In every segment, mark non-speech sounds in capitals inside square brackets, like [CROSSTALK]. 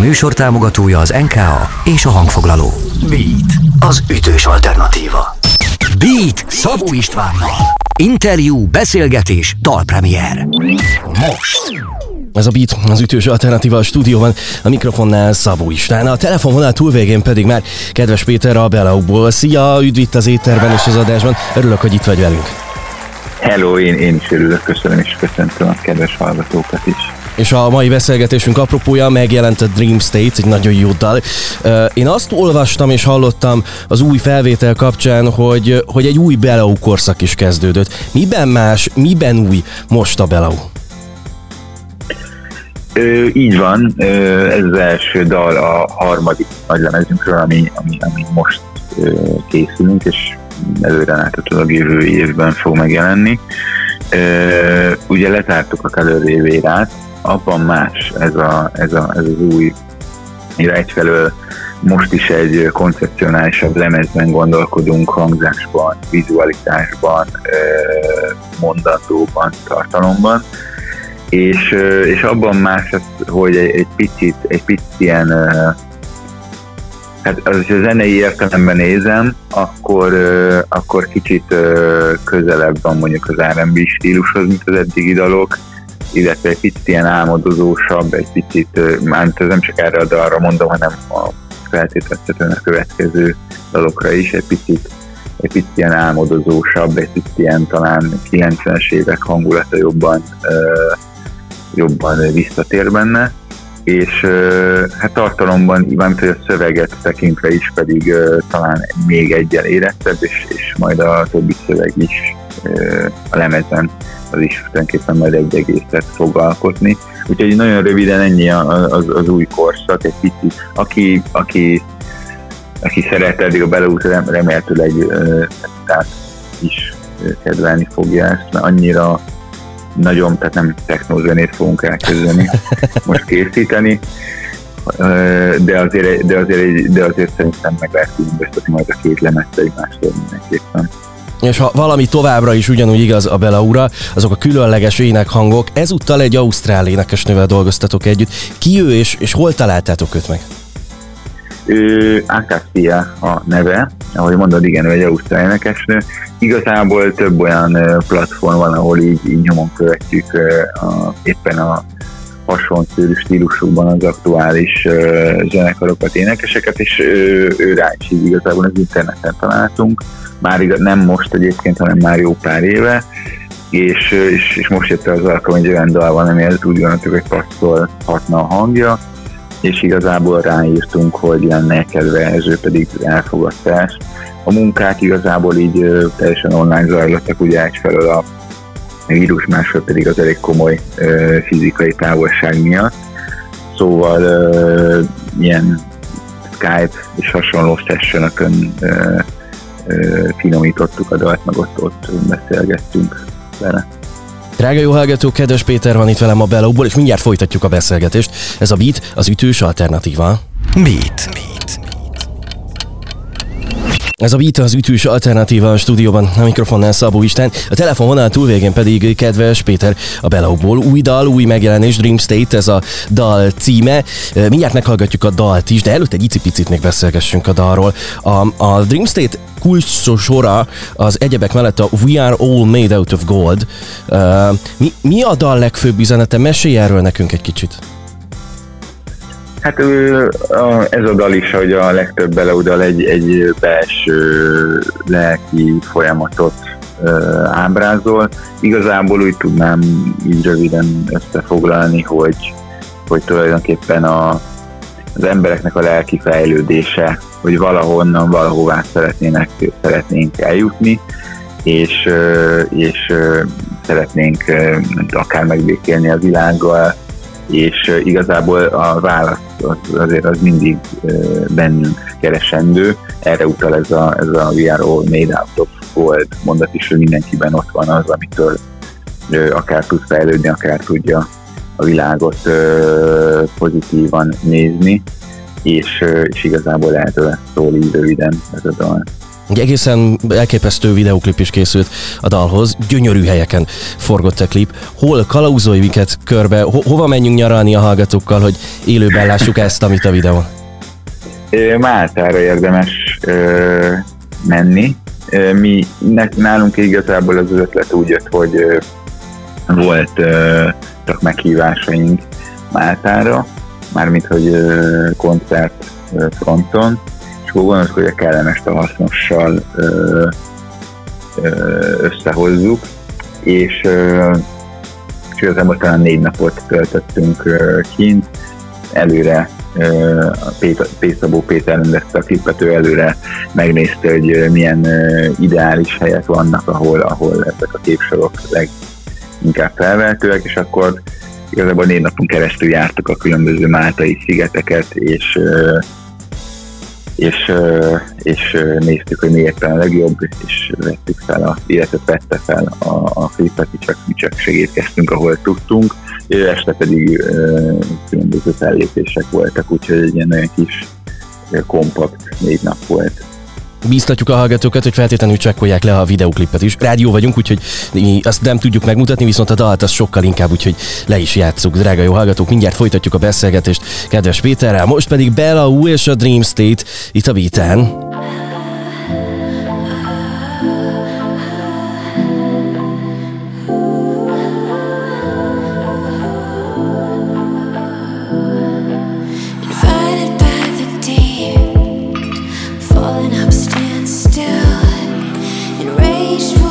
műsor támogatója az NKA és a hangfoglaló. Beat, az ütős alternatíva. Beat Szabó Istvánnal. Interjú, beszélgetés, dalpremier. Most. Ez a Beat, az ütős alternatíva a stúdióban, a mikrofonnál Szabó István, a telefonvonal túlvégén pedig már kedves Péter a Belaukból. Szia, üdv itt az étterben és az adásban, örülök, hogy itt vagy velünk. Hello, én, én is örülök, köszönöm és köszöntöm a kedves hallgatókat is. És a mai beszélgetésünk apropója megjelent a Dream State, egy nagyon jó dal. Én azt olvastam és hallottam az új felvétel kapcsán, hogy, hogy egy új Belau korszak is kezdődött. Miben más, miben új most a Belau? Ö, így van, ö, ez az első dal a harmadik nagylemezünkről, ami, ami, ami most ö, készülünk, és előre láthatólag jövő évben fog megjelenni. Ö, ugye letártuk a Color abban más. Ez, a, ez, a, ez az új mire egyfelől most is egy koncepcionálisabb lemezben gondolkodunk hangzásban, vizualitásban, mondandóban, tartalomban, és, és abban más, hogy egy, egy picit, egy picit ilyen hát az, hogy a zenei értelemben nézem, akkor, akkor kicsit közelebb van mondjuk az R&B stílushoz, mint az eddigi dalok, illetve egy picit ilyen álmodozósabb, egy picit, ez nem csak erre a dalra mondom, hanem a feltételezhetően a következő dalokra is, egy picit, egy picit ilyen álmodozósabb, egy picit ilyen talán 90-es évek hangulata jobban, jobban visszatér benne, és hát tartalomban, mármint hogy a szöveget tekintve is pedig talán még egyen érettebb, és, és majd a többi szöveg is a lemezen az is tulajdonképpen majd egy egészet fog alkotni. Úgyhogy nagyon röviden ennyi az, az új korszak, egy picit, aki, aki, aki szeret eddig a beleút, remélhetőleg tehát is kedvelni fogja ezt, mert annyira nagyon, tehát nem technózenét fogunk elkezdeni [LAUGHS] most készíteni, de azért, de azért, de azért szerintem meg lehet különböztetni majd a két lemezt egymástól mindenképpen. És ha valami továbbra is ugyanúgy igaz a Belaura, azok a különleges énekhangok, ezúttal egy ausztrál énekesnővel dolgoztatok együtt. Ki ő és, és hol találtátok őt meg? Ő Akasia a neve, ahogy mondod, igen, ő egy ausztrál énekesnő. Igazából több olyan platform van, ahol így, így nyomon követjük a, éppen a hasonló stílusukban az aktuális zenekarokat, énekeseket, és ő, rá is így igazából az interneten találtunk. Már nem most egyébként, hanem már jó pár éve, és, és, és most jött az alkalom, hogy olyan dal van, amihez úgy gondoltuk, hogy passzolhatna a hangja, és igazából ráírtunk, hogy lenne kedve, ez ő pedig elfogadta ezt. A munkák igazából így teljesen online zajlottak, ugye egyfelől a vírus, másfél pedig az elég komoly fizikai távolság miatt. Szóval ilyen Skype és hasonló sessionökön finomítottuk a dalt, meg ott, ott beszélgettünk vele. Drága jó hallgató, kedves Péter van itt velem a Belóból, és mindjárt folytatjuk a beszélgetést. Ez a Beat, az ütős alternatíva. Beat. Ez a Beat az ütős alternatíva a stúdióban, a mikrofonnál Szabó Isten, a telefonvonal túlvégén pedig kedves Péter a Belaukból. Új dal, új megjelenés, Dream State, ez a dal címe. Mindjárt meghallgatjuk a dalt is, de előtte egy icipicit még beszélgessünk a dalról. A, a Dream State kulcs sora az egyebek mellett a We Are All Made Out of Gold. Uh, mi, mi a dal legfőbb üzenete? Mesélj erről nekünk egy kicsit. Hát ez a dal is, hogy a legtöbb beleudal egy, egy belső lelki folyamatot ábrázol. Igazából úgy tudnám így röviden összefoglalni, hogy, hogy tulajdonképpen a, az embereknek a lelki fejlődése, hogy valahonnan, valahová szeretnének, szeretnénk eljutni, és, és szeretnénk akár megbékélni a világgal, és igazából a válasz az, azért az mindig bennünk keresendő. Erre utal ez a, ez a We are all made out of gold mondat is, hogy mindenkiben ott van az, amitől akár tud fejlődni, akár tudja a világot pozitívan nézni, és, és igazából erről szól így röviden ez a dal. Egy egészen elképesztő videoklip is készült a dalhoz, gyönyörű helyeken forgott a klip. Hol kalauzolj minket körbe, ho- hova menjünk nyaralni a hallgatókkal, hogy élőben lássuk ezt, amit a videón? Máltára érdemes ö, menni. Mi nálunk igazából az ötlet úgy jött, hogy ö, volt ö, csak meghívásaink Máltára, mármint hogy ö, koncert ö, fronton, akkor gondoltuk, hogy a kellemes a hasznossal ö, ö, összehozzuk, és, ö, és igazából talán négy napot töltöttünk ö, kint, előre a P. Szabó Péter rendezte a klipet, ő előre megnézte, hogy milyen ideális helyek vannak, ahol, ahol ezek a képsorok leginkább felvehetőek, és akkor igazából négy napon keresztül jártuk a különböző máltai szigeteket, és és, és néztük, hogy mi éppen legjobb, és vettük fel, a, illetve vette fel a, a klipet, csak csak segítkeztünk, ahol tudtunk, este pedig különböző fellépések voltak, úgyhogy egy ilyen olyan kis kompakt négy nap volt. Bíztatjuk a hallgatókat, hogy feltétlenül csekkolják le a videoklipet is. Rádió vagyunk, úgyhogy mi azt nem tudjuk megmutatni, viszont a dalt az sokkal inkább, úgyhogy le is játszuk. Drága jó hallgatók, mindjárt folytatjuk a beszélgetést kedves Péterrel. Most pedig Bella U és a Dream State itt a Beaten. wish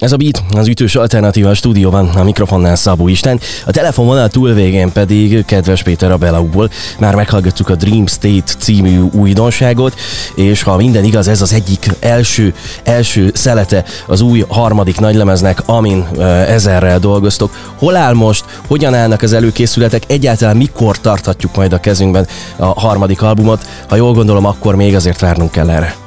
Ez a Beat, az ütős alternatíva a stúdióban, a mikrofonnál Szabó Isten, a telefonvonal túlvégén pedig kedves Péter a Belaukból. Már meghallgattuk a Dream State című újdonságot, és ha minden igaz, ez az egyik első, első szelete az új harmadik nagylemeznek, amin ezerrel dolgoztok. Hol áll most, hogyan állnak az előkészületek, egyáltalán mikor tarthatjuk majd a kezünkben a harmadik albumot? Ha jól gondolom, akkor még azért várnunk kell erre.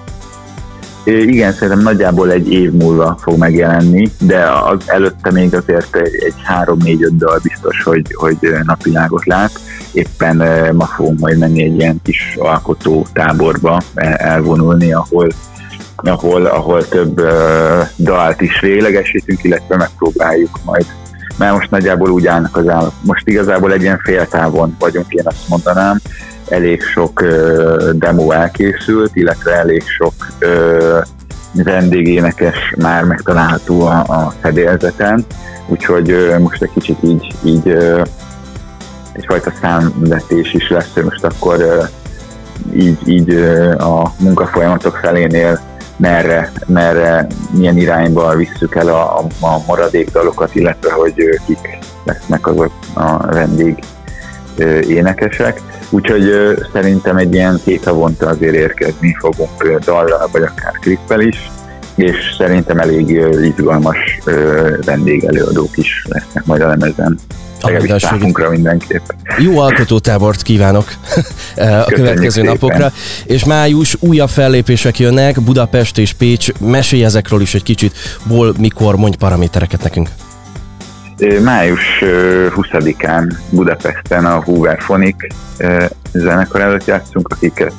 Igen, szerintem nagyjából egy év múlva fog megjelenni, de az előtte még azért egy három-négy-öt dal biztos, hogy, hogy napvilágot lát. Éppen ma fogunk majd menni egy ilyen kis alkotó táborba elvonulni, ahol ahol, ahol több uh, dalt is véglegesítünk, illetve megpróbáljuk majd mert most nagyjából úgy állnak az állat. Most igazából egy ilyen féltávon vagyunk, én azt mondanám, elég sok uh, demo elkészült, illetve elég sok uh, vendégénekes már megtalálható a, a fedélzeten, úgyhogy uh, most egy kicsit így, így uh, egyfajta számvetés is lesz, hogy most akkor uh, így, így uh, a munkafolyamatok felénél merre, merre, milyen irányba visszük el a, a maradék dalokat, illetve hogy kik lesznek azok a vendég énekesek. Úgyhogy szerintem egy ilyen két havonta azért érkezni fogunk dallal, vagy akár klippel is, és szerintem elég izgalmas vendégelőadók is lesznek majd a lemezen. Számunkra mindenképp. Jó alkotótábort kívánok [LAUGHS] a következő szépen. napokra, és május újabb fellépések jönnek, Budapest és Pécs, mesélj ezekről is egy kicsit, hol, mikor, mondj paramétereket nekünk. Május 20-án Budapesten a Hoover Phonic zenekar előtt játszunk, akiket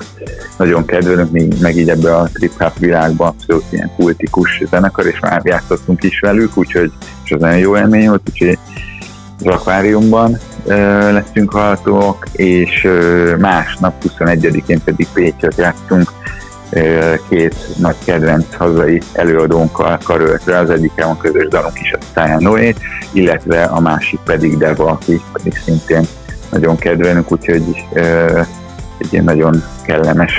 nagyon kedvelünk, mi meg így ebbe a trip hop világba abszolút ilyen kultikus zenekar, és már játszottunk is velük, úgyhogy és az nagyon jó élmény volt, úgyhogy az akváriumban leszünk hallgatók, és másnap 21-én pedig Pécset játszunk két nagy kedvenc hazai előadónkkal karöltve, az egyik van közös dalunk is, a Száján Noé, illetve a másik pedig Deva, aki pedig szintén nagyon kedvelünk, úgyhogy egy ilyen nagyon kellemes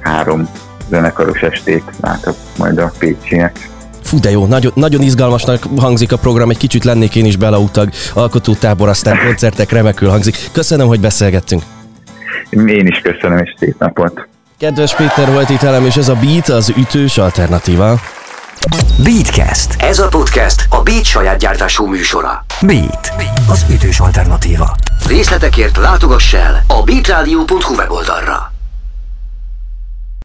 három zenekaros estét látok majd a pécsiek. Fú, de jó, nagyon, nagyon izgalmasnak hangzik a program, egy kicsit lennék én is beleutag, alkotótábor, aztán koncertek, remekül hangzik. Köszönöm, hogy beszélgettünk. Én is köszönöm, és szép napot. Kedves Péter volt itt elem, és ez a Beat az ütős alternatíva. Beatcast. Ez a podcast a Beat saját gyártású műsora. Beat. Az ütős alternatíva. Részletekért látogass el a beatradio.hu weboldalra.